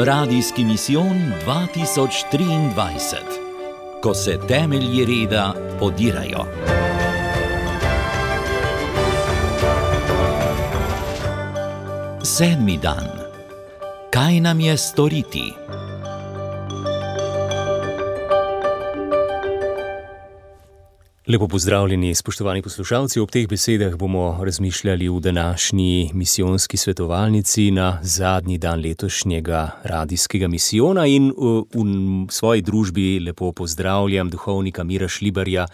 Radijski misijon 2023, ko se temelji reda podirajo. Sedmi dan. Kaj nam je storiti? Lepo pozdravljeni, spoštovani poslušalci. Ob teh besedah bomo razmišljali v današnji misijonski svetovalnici na zadnji dan letošnjega radijskega misijona in v, v svoji družbi lepo pozdravljam duhovnika Mira Šlibarja.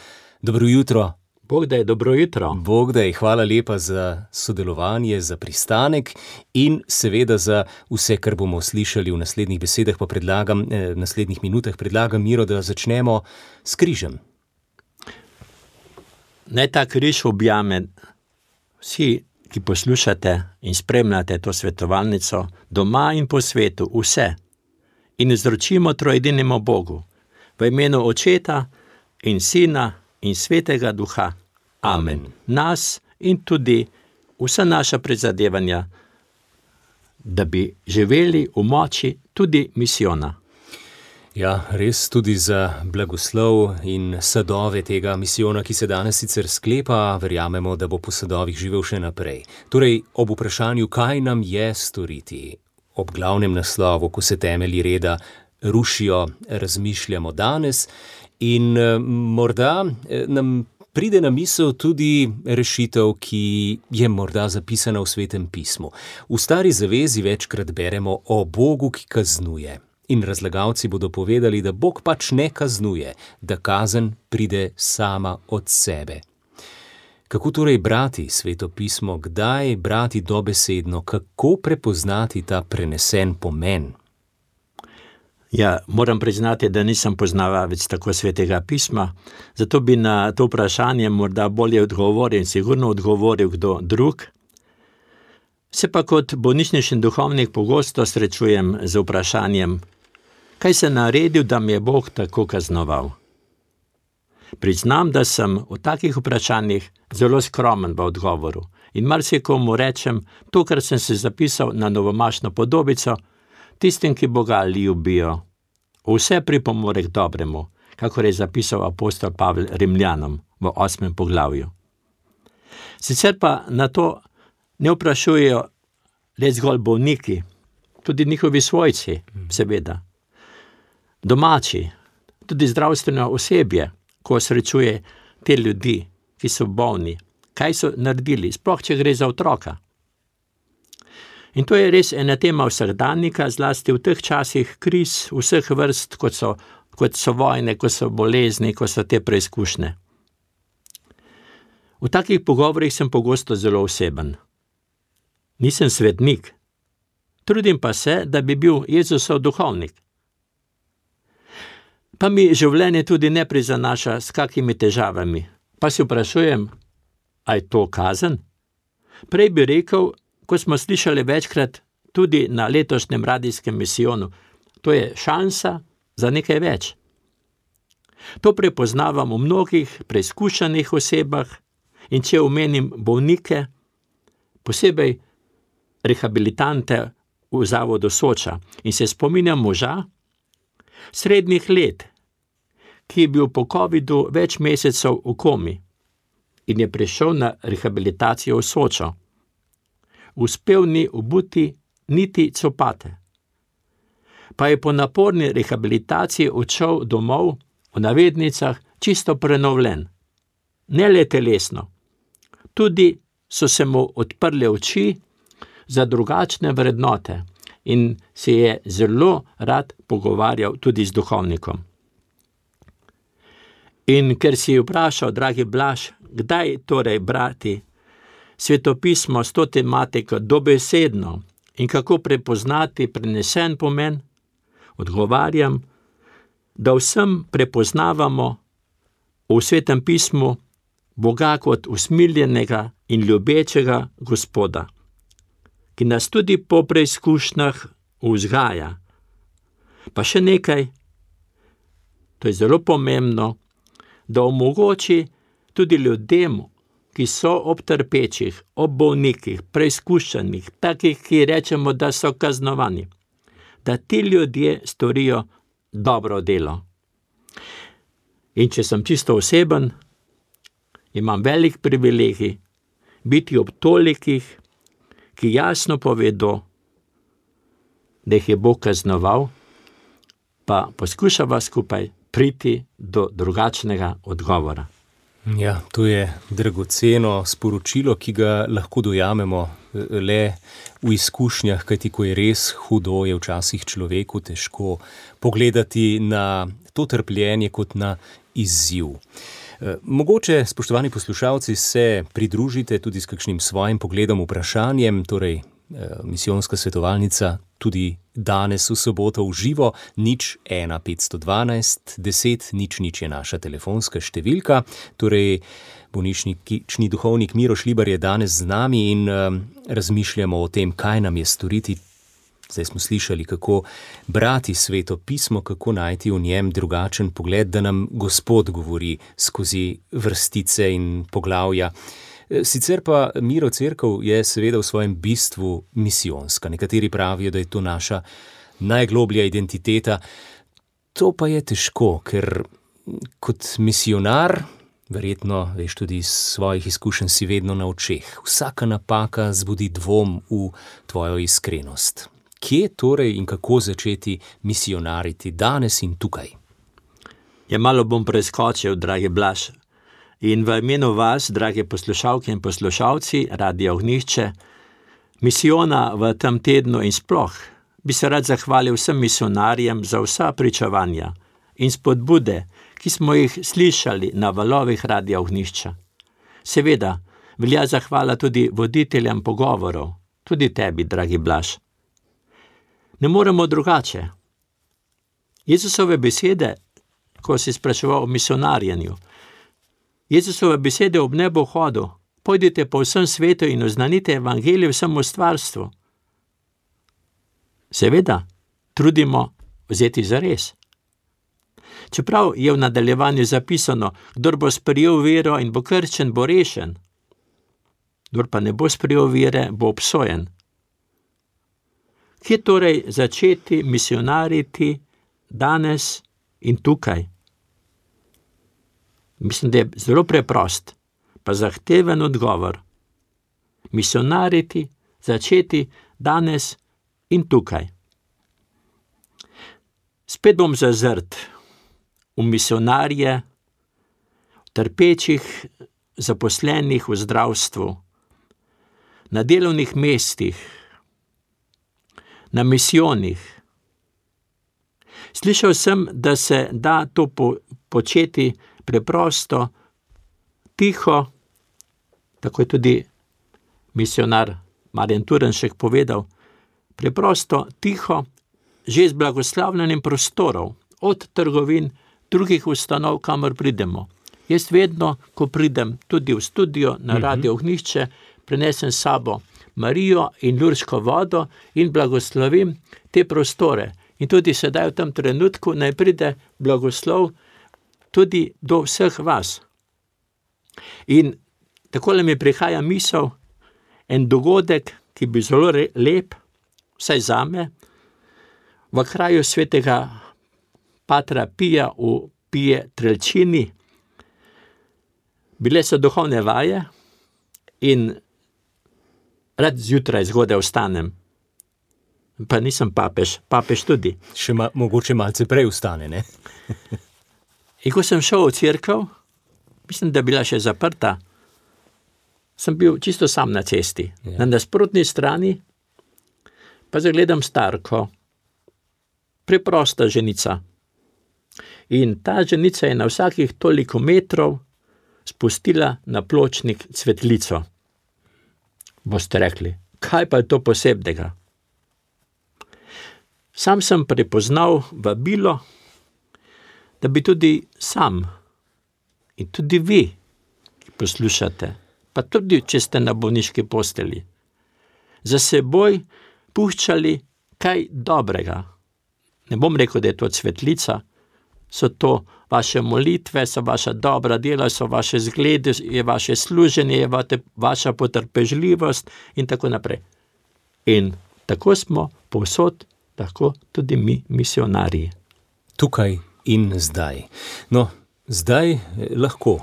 Dobro jutro. Bog da je dobro jutro. Bog da je hvala lepa za sodelovanje, za pristanek in seveda za vse, kar bomo slišali v naslednjih besedah, pa predlagam, eh, naslednjih minutah predlagam Miro, da začnemo s križem. Naj ta križ objame vsi, ki poslušate in spremljate to svetovalnico, doma in po svetu, vse. In izročimo trojedinemu Bogu, v imenu Očeta in Sina in Svetega Duha. Amen. Amen. Nas in tudi vsa naša prizadevanja, da bi živeli v moči tudi misijona. Ja, res tudi za blagoslov in sadove tega misijona, ki se danes sicer sklepa, verjamemo, da bo po sadovih živel še naprej. Torej, ob vprašanju, kaj nam je storiti, ob glavnem naslovu, ko se temelji reda rušijo, razmišljamo danes in morda nam pride na misel tudi rešitev, ki je morda zapisana v svetem pismu. V stari zavezi večkrat beremo o Bogu, ki kaznuje. In razlagalci bodo povedali, da Bog pač ne kaznuje, da kazen pride sama od sebe. Kako torej brati sveto pismo, kdaj brati dobesedno, kako prepoznati ta prenesen pomen? Ja, moram priznati, da nisem poznal več tako svetega pisma, zato bi na to vprašanje morda bolje odgovoril in sigurno odgovoril kdo drug. Se pa kot bolnišnični duhovnik pogosto srečujem z vprašanjem, kaj se naredil, da mi je Bog tako kaznoval. Priznam, da sem v takih vprašanjih zelo skromen v odgovoru in marsikomu rečem to, kar sem se zapisal na novomašno podobico, tistim, ki Boga ljubijo. Vse pripomore k dobremu, kakor je zapisal apostol Pavel Rimljanom v osmem poglavju. Sicer pa na to ne vprašujejo le zgolj bolniki, tudi njihovi svojci, seveda. Domači, tudi zdravstveno osebje, ko srečuje te ljudi, ki so bolni, kaj so naredili, sploh če gre za otroka. In to je res ena tema vsakdanjika, zlasti v teh časih kriz vseh vrst, kot so, kot so vojne, kot so bolezni, kot so te preizkušnje. V takih pogovorih sem pogosto zelo oseben. Nisem svetnik, trudim pa se, da bi bil Jezusov duhovnik. Pa mi življenje tudi ne prizanaša s kakimi težavami. Pa si vprašujem, aj to kazen? Prej bi rekel, kot smo slišali večkrat tudi na letošnjem radijskem misijonu, to je šansa za nekaj več. To prepoznavam v mnogih preizkušenih osebah in če omenim bolnike, posebej rehabilitante v zavodu Soča in se spominjam moža srednjih let, ki je bil po COVID-u več mesecev v komi in je prišel na rehabilitacijo v Sočo uspel ni obuti niti copate. Pa je po naporni rehabilitaciji odšel domov, v navednicah, čisto prenovljen. Ne le telesno, tudi so se mu odprle oči za drugačne vrednote in se je zelo rad pogovarjal tudi z duhovnikom. In ker si vprašal, dragi Blaž, kdaj torej brati svetopismo s to tematiko dobesedno in kako prepoznati prenesen pomen, odgovarjam, da vsem prepoznavamo v svetem pismu Boga kot usmiljenega in ljubečega Gospoda, ki nas tudi po preizkušnjah vzgaja. Pa še nekaj, to je zelo pomembno, da omogoči tudi ljudem ki so ob trpečih, ob bolnikih, preizkušenih, takih, ki rečemo, da so kaznovani, da ti ljudje storijo dobro delo. In če sem čisto oseben, imam velik privilegij biti ob tolikih, ki jasno povedo, da jih je Bog kaznoval, pa poskušava skupaj priti do drugačnega odgovora. Ja, to je dragoceno sporočilo, ki ga lahko dojamemo eh, le v izkušnjah, kajti ko je res hudo, je včasih človeku težko pogledati na to trpljenje kot na izziv. Eh, mogoče, spoštovani poslušalci, se pridružite tudi s kakšnim svojim pogledom, vprašanjem, torej eh, misijonska svetovalnica tudi danes v soboto v živo, nič 1, 512, 10, nič, nič je naša telefonska številka. Torej, bolnišnični duhovnik Miro Šlibar je danes z nami in um, razmišljamo o tem, kaj nam je storiti Zdaj smo slišali, kako brati sveto pismo, kako najti v njem drugačen pogled, da nam Gospod govori skozi vrstice in poglavja. E, sicer pa Miro Cerkev je seveda v svojem bistvu misijonska. Nekateri pravijo, da je to naša najgloblja identiteta. To pa je težko, ker kot misionar, verjetno veš tudi iz svojih izkušenj, si vedno na očeh. Vsaka napaka zbudi dvom v tvojo iskrenost kje torej in kako začeti misionariti danes in tukaj? Ja, malo bom preskočil, dragi Blaž. In v imenu vas, drage poslušalke in poslušalci, radio Ognišče, misijona v tem tednu in sploh, bi se rad zahvalil vsem misionarjem za vsa pričevanja in spodbude, ki smo jih slišali na valovih radio Ognišča. Seveda, velja zahvala tudi voditeljem pogovorov, tudi tebi, dragi Blaž ne moremo drugače. Jezusove besede, ko si spraševal o misionarjenju, Jezusove besede ob nebu hodu, pojdite po vsem svetu in oznanite evangelije vsemu stvarstvu. Seveda, trudimo vzeti za res. Čeprav je v nadaljevanju zapisano, kdo bo sprejel vero in bo krčen, bo rešen, kdo pa ne bo sprejel vere, bo obsojen. Kje torej začeti misionariti danes in tukaj? Mislim, da je zelo preprost, pa zahteven odgovor. Misionariti začeti danes in tukaj. Spet bom zazrt v misionarje, trpečih, zaposlenih v zdravstvu, na delovnih mestih na misijonih. Slišal sem, da se da to po, početi preprosto, tiho, tako je tudi misionar Marjan Turenšek povedal, preprosto, tiho, že z blagoslavljenim prostorom, od trgovin, drugih ustanov, kamor pridemo. Jaz vedno, ko pridem tudi v studio na mhm. radio Ognišče, prenesem s sabo Marijo in Lurško vodo in blagoslovim te prostore. In tudi sedaj, v tem trenutku, naj pride blagoslov tudi do vseh vas. In tako le mi prihaja misel, en dogodek, ki bi zelo lep, vsaj za me, v kraju svetega Patra Pija v Pije Trelčini. Bile so duhovne vaje in rad zjutraj zgodaj vstanem. Pa nisem papež, papež tudi. Še ma, mogoče malce prej vstane. In ko sem šel v crkvu, mislim, da je bila še zaprta, sem bil čisto sam na cesti. Ja. Na nasprotni strani pa zagledam starko, preprosta ženica. In ta ženica je na vsakih toliko metrov spustila na pločnik cvetlico boste rekli, kaj pa je to posebnega? Sam sem prepoznal vabilo, da bi tudi sam in tudi vi, ki poslušate, pa tudi če ste na bolniški posteli, za seboj puščali kaj dobrega. Ne bom rekel, da je to cvetlica, so to vaše molitve, so vaša dobra dela, so vaše zglede, je vaše služenje, je vaša potrpežljivost in tako naprej. In tako smo povsod lahko tudi mi, misionarji. Tukaj in zdaj. No, zdaj eh, lahko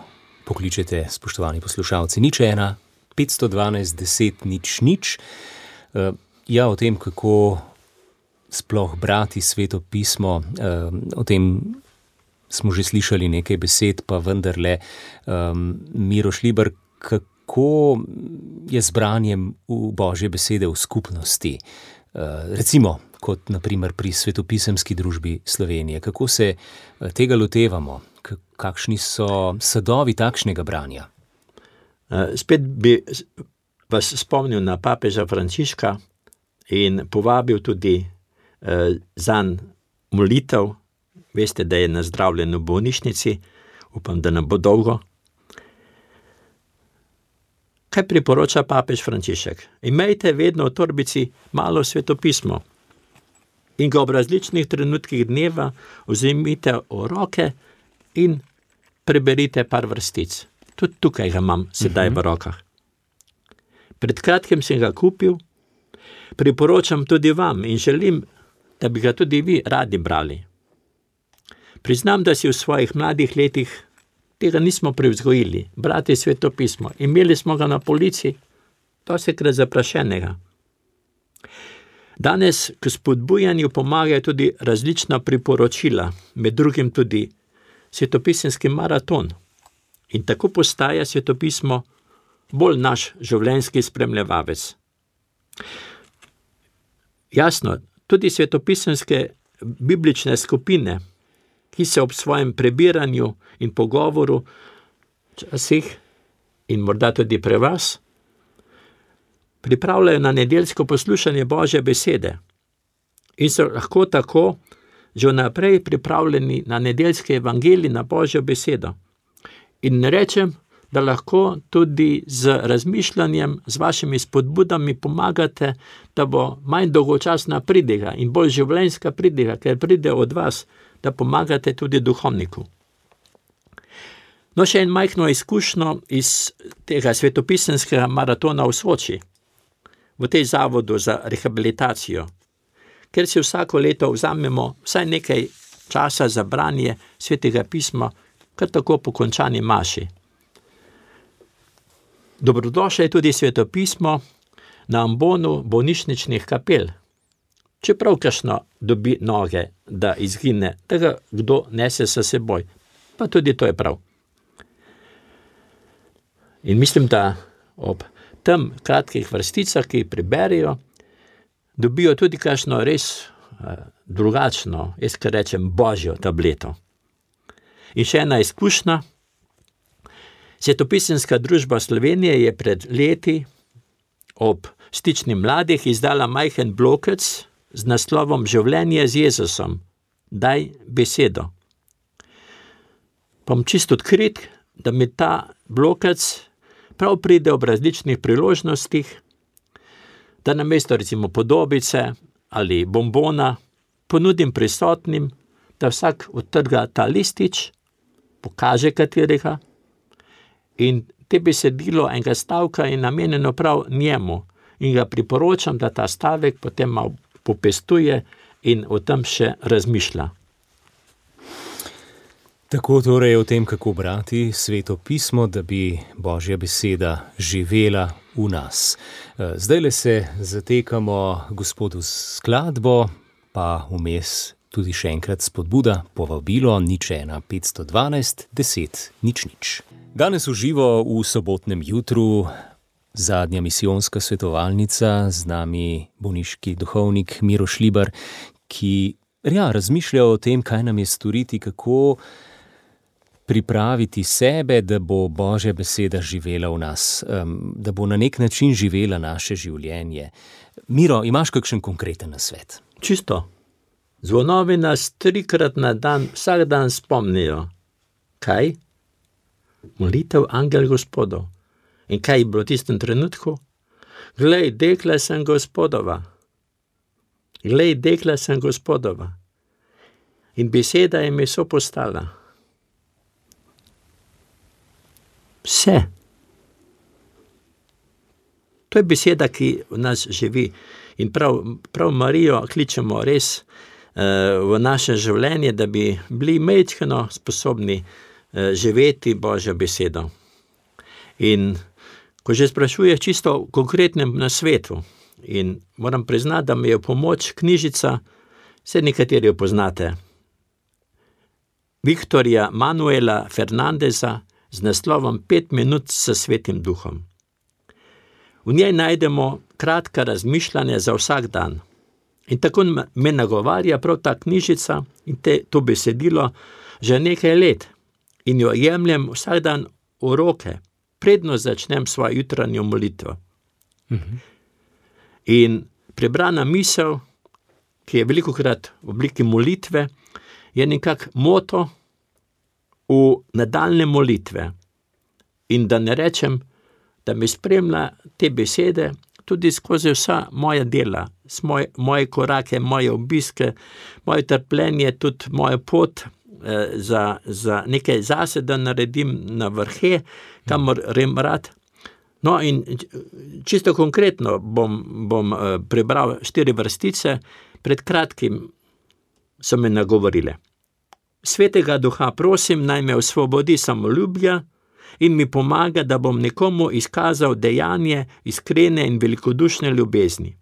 pokličete, spoštovani poslušalci, nič ena, 512, 10, nič, nič. Uh, ja, o tem, kako sploh brati sveto pismo, uh, o tem smo že slišali nekaj besed, pa vendarle, um, Miro Šliber, kako je z branjem v Božje besede v skupnosti. Uh, recimo, kot naprimer pri svetopisemski družbi Slovenije, kako se tega lotevamo, kakšni so sadovi takšnega branja. Eh, spet bi vas spomnil na papeža Frančiška in povabil tudi eh, za molitev. Veste, da je nazdravljen v bolnišnici, upam, da ne bo dolgo. Kaj priporoča papež Frančišek? Imejte vedno v torbici malo svetopismo in ga ob različnih trenutkih dneva vzemite v roke in preberite par vrstic. Tudi tukaj ga imam, sedaj uh -huh. v rokah. Pred kratkim sem ga kupil, priporočam tudi vam in želim, da bi ga tudi vi radi brali. Priznam, da si v svojih mladih letih tega nismo prevzgojili, brati svetopismo. Imeli smo ga na policiji, pa se gre zaprašenega. Danes k spodbujanju pomagajo tudi različna priporočila, med drugim tudi svetopisenski maraton. In tako postaja svetopismo bolj naš življenjski spremljavec. Jasno, tudi svetopisenske biblične skupine, ki se ob svojem prebiranju in pogovoru, včasih in morda tudi pre vas, pripravljajo na nedeljsko poslušanje Božje besede in so lahko tako, že vnaprej pripravljeni na nedeljske evangelije, na Božjo besedo. In ne rečem, da lahko tudi z razmišljanjem, z vašimi spodbudami pomagate, da bo manj dolgočasna pridiga in bolj življenjska pridiga, ker pride od vas, da pomagate tudi duhovniku. No, še en majhno izkušnjo iz tega svetopisenskega maratona v Soči, v tej zavodu za rehabilitacijo ker si vsako leto vzamemo vsaj nekaj časa za branje svetega pisma, kar tako po končani maši. Dobrodošlo je tudi svetopismo na ambonu bolnišničnih kapel. Čeprav kašno dobi noge, da izgine, tega kdo nese s seboj, pa tudi to je prav. In mislim, da ob tem kratkih vrsticah, ki jih preberijo, dobijo tudi kakšno res uh, drugačno, jaz kar rečem, božjo tableto. In še ena izkušnja. Svetopisenska družba Slovenije je pred leti ob stični mladih izdala majhen blokec z naslovom Življenje z Jezusom. Daj besedo. Pom čisto odkrit, da mi ta blokec prav pride ob različnih priložnostih, da na mesto recimo podobice ali bombona ponudim prisotnim, da vsak odtrga ta listič, pokaže katerega in te besedilo enega stavka je namenjeno prav njemu in ga priporočam, da ta stavek potem malo popestuje in o tem še razmišlja. Tako torej o tem, kako brati sveto pismo, da bi Božja beseda živela v nas. Eh, zdaj le se zatekamo gospodu skladbo, pa vmes tudi še enkrat spodbuda, povabilo nič ena 512 10 nič nič. Danes uživo v sobotnem jutru. Zadnja misijonska svetovalnica, z nami bolniški duhovnik Miro Šlibar, ki ja, razmišlja o tem, kaj nam je storiti, kako pripraviti sebe, da bo Božja beseda živela v nas, da bo na nek način živela naše življenje. Miro, imaš kakšen konkreten nasvet? Čisto. Zvonovi nas trikrat na dan, vsak dan spomnijo. Kaj? Molitev angel gospodov. In kaj je bilo v tistem trenutku? Glej, dekla sem gospodova. Glej, dekla sem gospodova. In beseda je mi so postala. Vse. To je beseda, ki v nas živi. In prav, prav Marijo kličemo res uh, v naše življenje, da bi bili mečkano sposobni uh, živeti Božjo besedo. In ko že sprašuje čisto konkretnem na svetu, in moram priznati, da mi je pomoč knjižica, vse nekateri jo poznate. Viktorja Manuela Fernandeza z naslovom Pet minut s svetim duhom. V njej najdemo kratka razmišljanja za vsak dan. In tako me nagovarja prav ta knjižica in te, to besedilo že nekaj let in jo jemljem vsak dan v roke, predno začnem svojo jutranjo molitvo. Mhm. In prebrana misel, ki je veliko krat v obliki molitve, je nekako moto v nadaljne molitve. In da ne rečem, da mi spremlja te besede tudi skozi vsa moja dela, moj, moje korake, moje obiske, moje trpljenje, tudi mojo pot za, za nekaj zase, da naredim na vrhe, kamor rem rad. No, in čisto konkretno bom, bom eh, prebral štiri vrstice, pred kratkim so me nagovorile. Svetega duha prosim, naj me osvobodi samoljubja in mi pomaga, da bom nekomu izkazal dejanje iskrene in velikodušne ljubezni.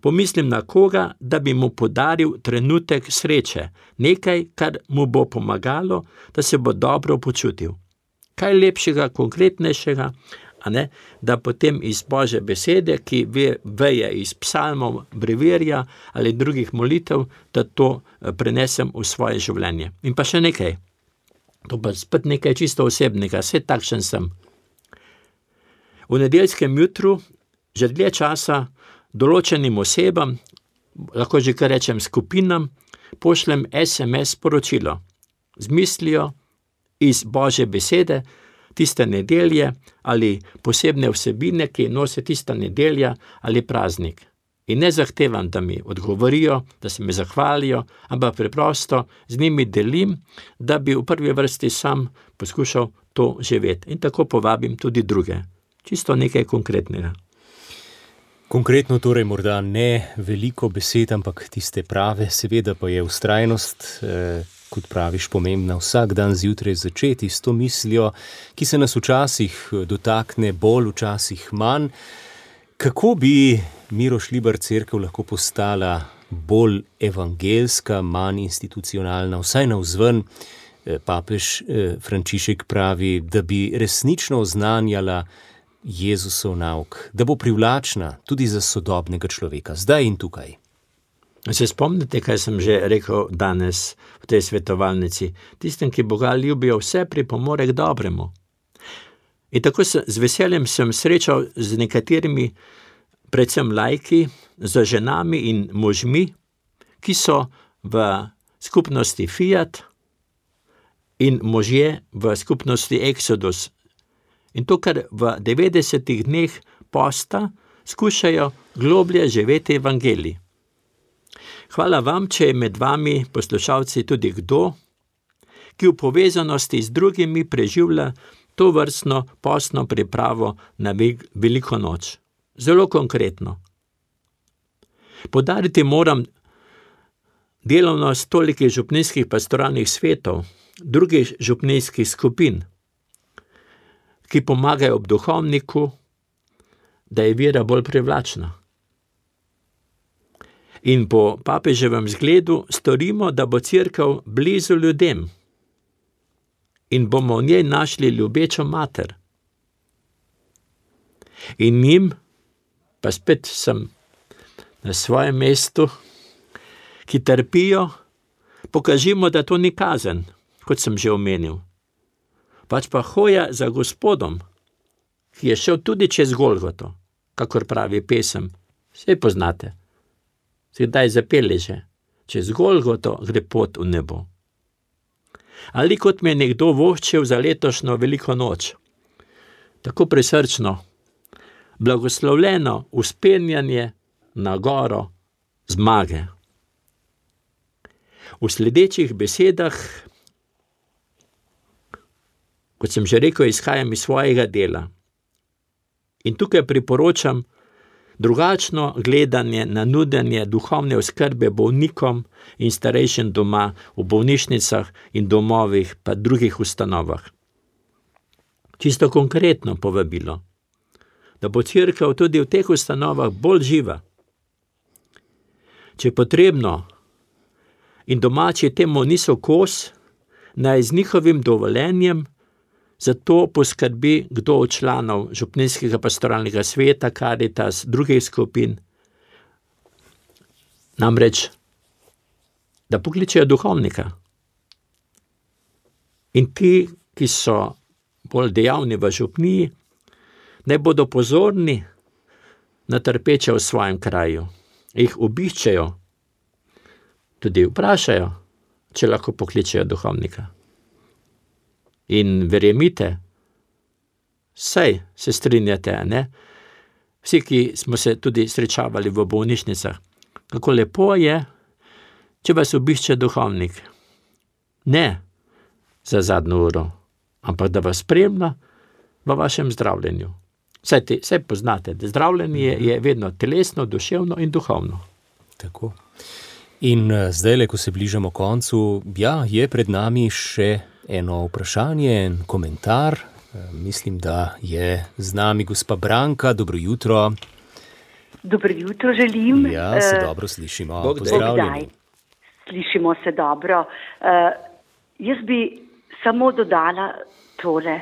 Pomislim na koga, da bi mu podaril trenutek sreče, nekaj, kar mu bo pomagalo, da se bo dobro počutil. Kaj lepšega, konkretnejšega, ne, da potem iz Božje besede, ki ve, veje iz psalmov, breverja ali drugih molitev, da to eh, prenesem v svoje življenje. In pa še nekaj, to pa spet nekaj čisto osebnega, vse takšen sem. V nedeljskem jutru, že dlje časa, določenim osebam, lahko že kar rečem skupinam, pošljem SMS sporočilo z mislijo iz Božje besede, tiste nedelje ali posebne vsebine, ki nosi tista nedelja ali praznik. In ne zahtevam, da mi odgovorijo, da se mi zahvalijo, ampak preprosto z njimi delim, da bi v prvi vrsti sam poskušal to živeti. In tako povabim tudi druge. Čisto nekaj konkretnega. Konkretno, torej, morda ne veliko besed, ampak tiste prave, seveda pa je ustrajnost. Eh, kot praviš, pomembna vsak dan zjutraj začeti s to mislijo, ki se nas včasih eh, dotakne bolj, včasih manj. Kako bi Miroš Libar crkva lahko postala bolj evangelska, manj institucionalna, vsaj na vzven? Eh, papež eh, Frančišek pravi, da bi resnično oznanjala Jezusov nauk, da bo privlačna tudi za sodobnega človeka, zdaj in tukaj. Se spomnite, kaj sem že rekel danes v tej svetovalnici? Tistem, ki Boga ljubijo, vse pripomore k dobremu. In tako sem, z veseljem sem srečal z nekaterimi, predvsem lajki, z ženami in možmi, ki so v skupnosti Fiat in možje v skupnosti Exodus. In to, kar v 90-ih dneh posta, skušajo globlje živeti evangeliji. Hvala vam, če je med vami poslušalci tudi kdo, ki v povezanosti z drugimi preživlja to vrstno postno pripravo na veliko noč. Zelo konkretno. Podariti moram delovnost tolikih župnijskih pastoralnih svetov, drugih župnijskih skupin, ki pomagajo ob duhovniku, da je vera bolj privlačna in po papeževem zgledu storimo, da bo crkva blizu ljudem in bomo v njej našli ljubečo mater. In njim, pa spet sem na svojem mestu, ki trpijo, pokažimo, da to ni kazen, kot sem že omenil, pač pa hoja za gospodom, ki je šel tudi čez Golgoto, kakor pravi pesem, vse poznate se kdaj zapelježe, čez Golgoto gre pot v nebo. Ali kot mi je nekdo voščil za letošnjo veliko noč, tako presrčno, blagoslovljeno uspenjanje na goro zmage. V sledečih besedah, kot sem že rekel, izhajam iz svojega dela. In tukaj priporočam drugačno gledanje na nudenje duhovne oskrbe bolnikom in starejšim doma, v bolnišnicah in domovih, pa drugih ustanovah. Čisto konkretno povabilo, da bo crkva tudi v teh ustanovah bolj živa. Če je potrebno, in domači temu niso kos, naj z njihovim dovoljenjem za to poskrbi kdo od članov Župnijskega pastoralnega sveta, karitas, drugih skupin. Namreč, da pokličejo duhovnika. In ti, ki so bolj dejavni v župniji, ne bodo pozorni na trpeče v svojem kraju, jih obiščejo, tudi vprašajo, če lahko pokličejo duhovnika. In verjemite, saj se strinjate, ne? Vsi, ki smo se tudi srečavali v bolnišnicah, kako lepo je, če vas obišče duhovnik. Ne za zadnjo uro, ampak da vas spremlja v vašem zdravljenju. Vse te, vse poznate, da zdravljenje je, je vedno telesno, duševno in duhovno. Tako. In zdaj, ko se bližamo koncu, ja, je pred nami še eno vprašanje, en komentar. Eh, mislim, da je z nami gospa Branka. Dobro jutro. Dobro jutro želim. Ja, se dobro slišimo. Pozdravljeni. Slišimo se dobro. Uh, jaz bi samo dodala tole.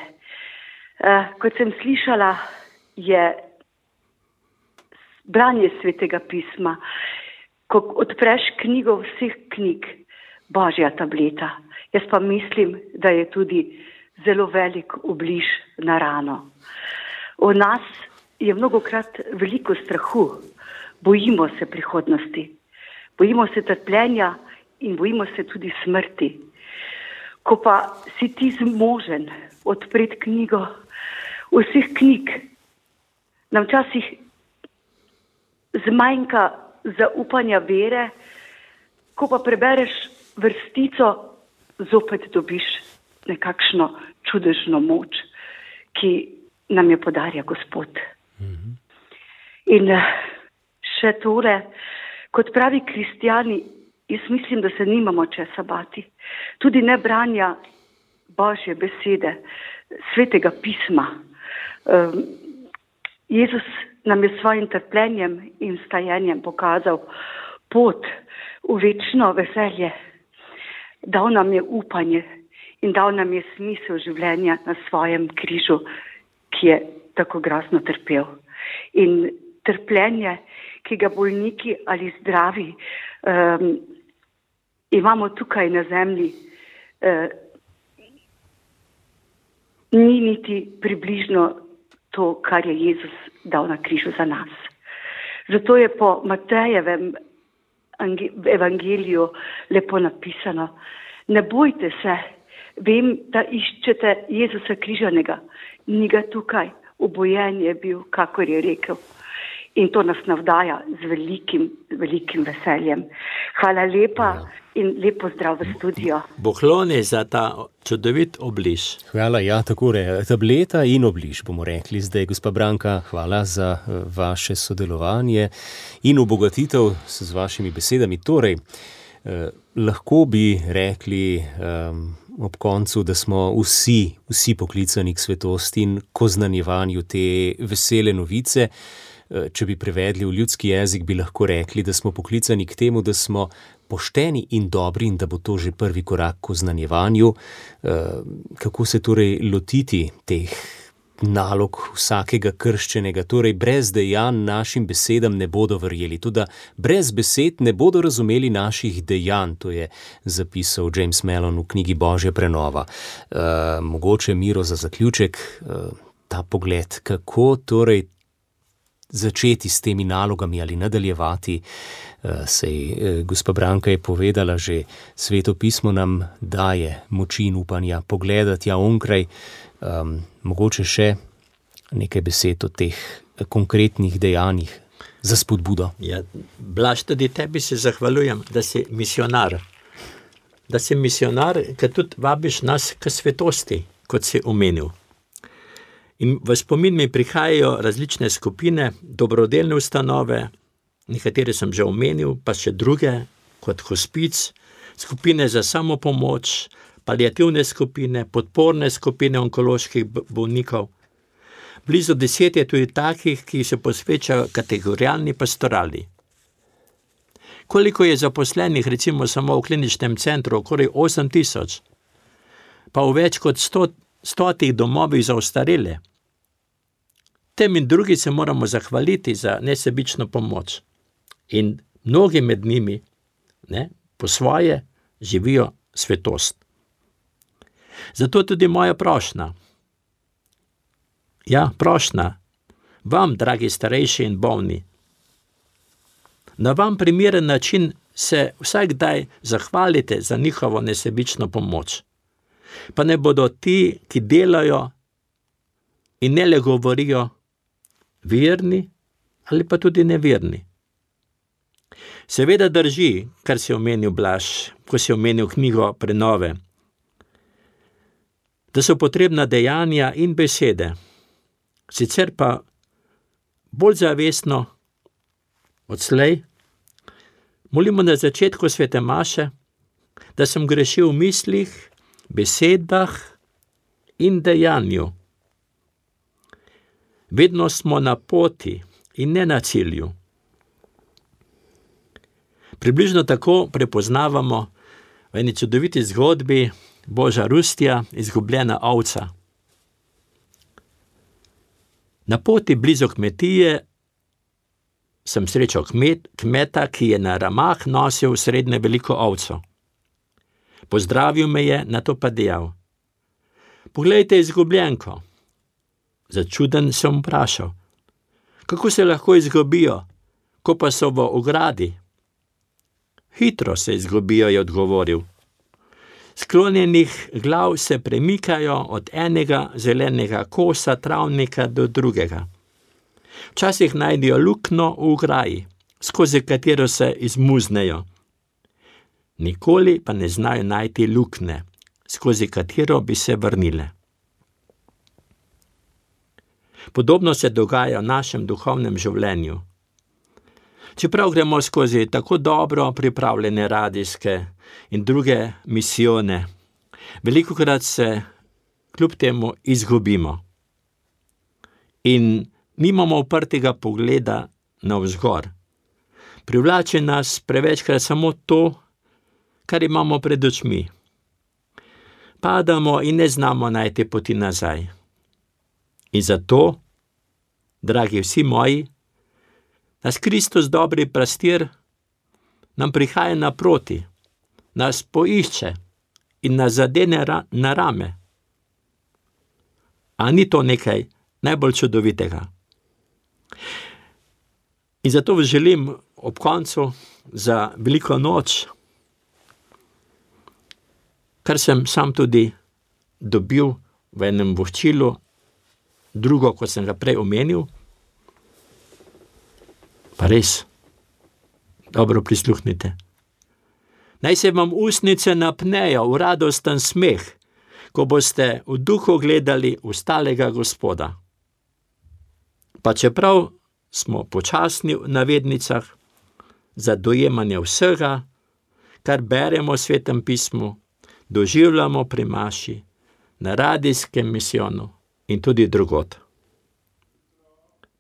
Uh, kot sem slišala, je branje svetega pisma. Ko odpreš knjigo vseh knjig, božja tableta. Jaz pa mislim, da je tudi zelo velik obliž na rano. V nas je mnogo krat veliko strahu, bojimo se prihodnosti, bojimo se trpljenja in bojimo se tudi smrti. Ko pa si ti zmožen odpreti knjigo vseh knjig, nam včasih zmanjka zaupanja vere, ko pa prebereš vrstico, zopet dobiš nekakšno čudežno moč, ki nam jo podarja Gospod. Mhm. In eh, še tole, kot pravi kristijani, jaz mislim, da se nimamo česa bati. Tudi ne branja Božje besede, svetega pisma. Um, Jezus nam je s svojim trpljenjem in stajenjem pokazal pot v večno veselje, dal nam je upanje in dal nam je smisel življenja na svojem križu, ki je tako grozno trpel. In trpljenje, ki ga bolniki ali zdravi um, imamo tukaj na zemlji, uh, ni niti približno to, kar je Jezus dal na križu za nas. Zato je po Matejevem evangeliju lepo napisano. Ne bojte se, vem, da iščete Jezusa križanega, ni ga tukaj, obojen je bil, kakor je rekel. In to nas navdaja z velikim, velikim veseljem. Hvala lepa ja. in lepo zdrav v studio. Bohlone za ta čudovit obliž. Hvala, ja, tako je. Tableta in obliž bomo rekli zdaj, gospa Branka. Hvala za eh, vaše sodelovanje in obogatitev z vašimi besedami. Torej, eh, lahko bi rekli. Eh, Ob koncu, da smo vsi, vsi poklicani k svetosti in k oznanjevanju te vesele novice, Eh, če bi prevedli v ljudski jezik, bi lahko rekli, da smo poklicani k temu, da smo pošteni in dobri in da bo to že prvi korak k oznanjevanju. Eh, kako se torej lotiti teh nalog vsakega krščenega, torej brez dejanj našim besedam ne bodo verjeli, tudi brez besed ne bodo razumeli naših dejanj, to je zapisal James Mellon v knjigi Božja prenova. E, mogoče miro za zaključek. E, Ta pogled, kako torej začeti s temi nalogami ali nadaljevati. Eh, sej eh, gospa Branka je povedala, že sveto pismo nam daje moči in upanja pogledati ja onkraj, um, mogoče še nekaj besed o teh konkretnih dejanjih za spodbudo. Ja, Blaž, tudi tebi se zahvaljujem, da si misionar. Da si misionar, ker tudi vabiš nas k svetosti, kot si omenil. In v spomin mi prihajajo različne skupine, dobrodelne ustanove, nekatere sem že omenil, pa še druge, kot hospic, skupine za samopomoč, paliativne skupine, podporne skupine onkoloških bolnikov. Blizu deset je tudi takih, ki se posvečajo kategorijalni pastorali. Koliko je zaposlenih, recimo samo v kliničnem centru, okoli 8 tisoč, pa v več kot 100 stotih domovih za ostarele. Tem in drugi se moramo zahvaliti za nesebično pomoč. In mnogi med njimi ne, po svoje živijo svetost. Zato tudi moja prošnja. Ja, prošnja vam, dragi starejši in bolni. Na vam primeren način se vsaj kdaj zahvalite za njihovo nesebično pomoč. Pa ne bodo ti, ki delajo in ne le govorijo, verni ali pa tudi neverni. Seveda drži, kar si omenil Blaž, ko si omenil knjigo Prenove, da so potrebna dejanja in besede, sicer pa bolj zavestno odslej. Molimo na začetku svete Maše, da sem grešil v mislih, besedah in dejanju. Vedno smo na poti in ne na cilju. Približno tako prepoznavamo v eni čudoviti zgodbi Boža Rustja, izgubljena ovca. Na poti blizu kmetije sem srečal kmet, kmeta, ki je na ramah nosil srednje veliko ovco. Pozdravil me je, na to pa dejal: Poglejte, izgubljenko. Začuden sem vprašal: Kako se lahko izgubijo, ko pa so v ogradi? Hitro se izgubijo, je odgovoril. Sklonjenih glav se premikajo od enega zelenega kosa travnika do drugega. Včasih najdejo luknjo v ograji, skozi katero se izmuznejo. Nikoli pa ne znajo najti luknje, skozi katero bi se vrnile. Podobno se dogaja v našem duhovnem življenju. Čeprav gremo skozi tako dobro pripravljene radijske in druge misijone, veliko krat se kljub temu izgubimo in nimamo oprtega pogleda na vzgor. Privlače nas prevečkrat samo to, kar imamo pred očmi. Padamo in ne znamo najti poti nazaj. In zato, dragi vsi moji, nas Kristus, dobri pastir, nam prihaja naproti, nas poišče in nas zadene na rame. A ni to nekaj najbolj čudovitega? In zato želim ob koncu za veliko noč, kar sem sam tudi dobil v enem voščilu, drugo, kot sem ga prej omenil, pa res, dobro prisluhnite. Naj se vam usnice napnejo v radosten smeh, ko boste v duhu gledali ustalega Gospoda. Pa čeprav smo počasni v navednicah za dojemanje vsega, kar beremo v svetem pismu, doživljamo pri Maši, na radijskem misijonu in tudi drugot.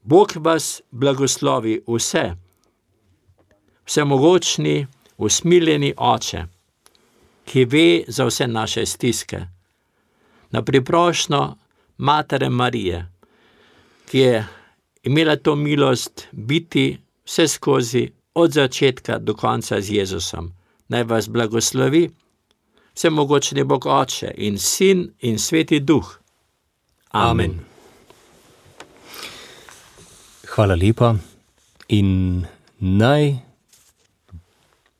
Bog vas blagoslovi vse, vsemogočni, usmiljeni oče, ki ve za vse naše stiske, na priprošno Matere Marije, ki je imela to milost biti vse skozi, od začetka do konca z Jezusom. Naj vas blagoslovi, vsemogočni Bog Oče in Sin in Sveti Duh. Amen. Amen. Hvala lepa in naj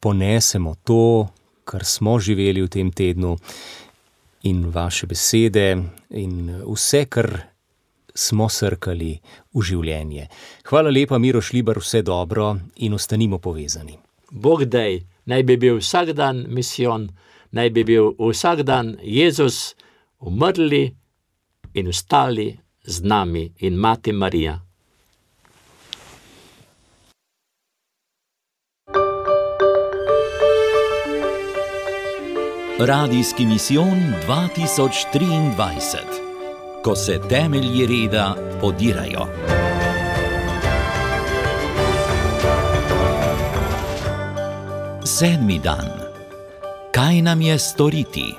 ponesemo to, kar smo živeli v tem tednu, in vaše besede, in vse, kar smo srkali v življenje. Hvala lepa, Miro Šlibar, vse dobro in ostanimo povezani. Bog dej, naj bi bil vsak dan misijon, naj bi bil vsak dan Jezus umrli in ustali z nami in Mati Marija. Radijski misijon 2023, ko se temelji reda podirajo. Sedmi dan. Kaj nam je storiti?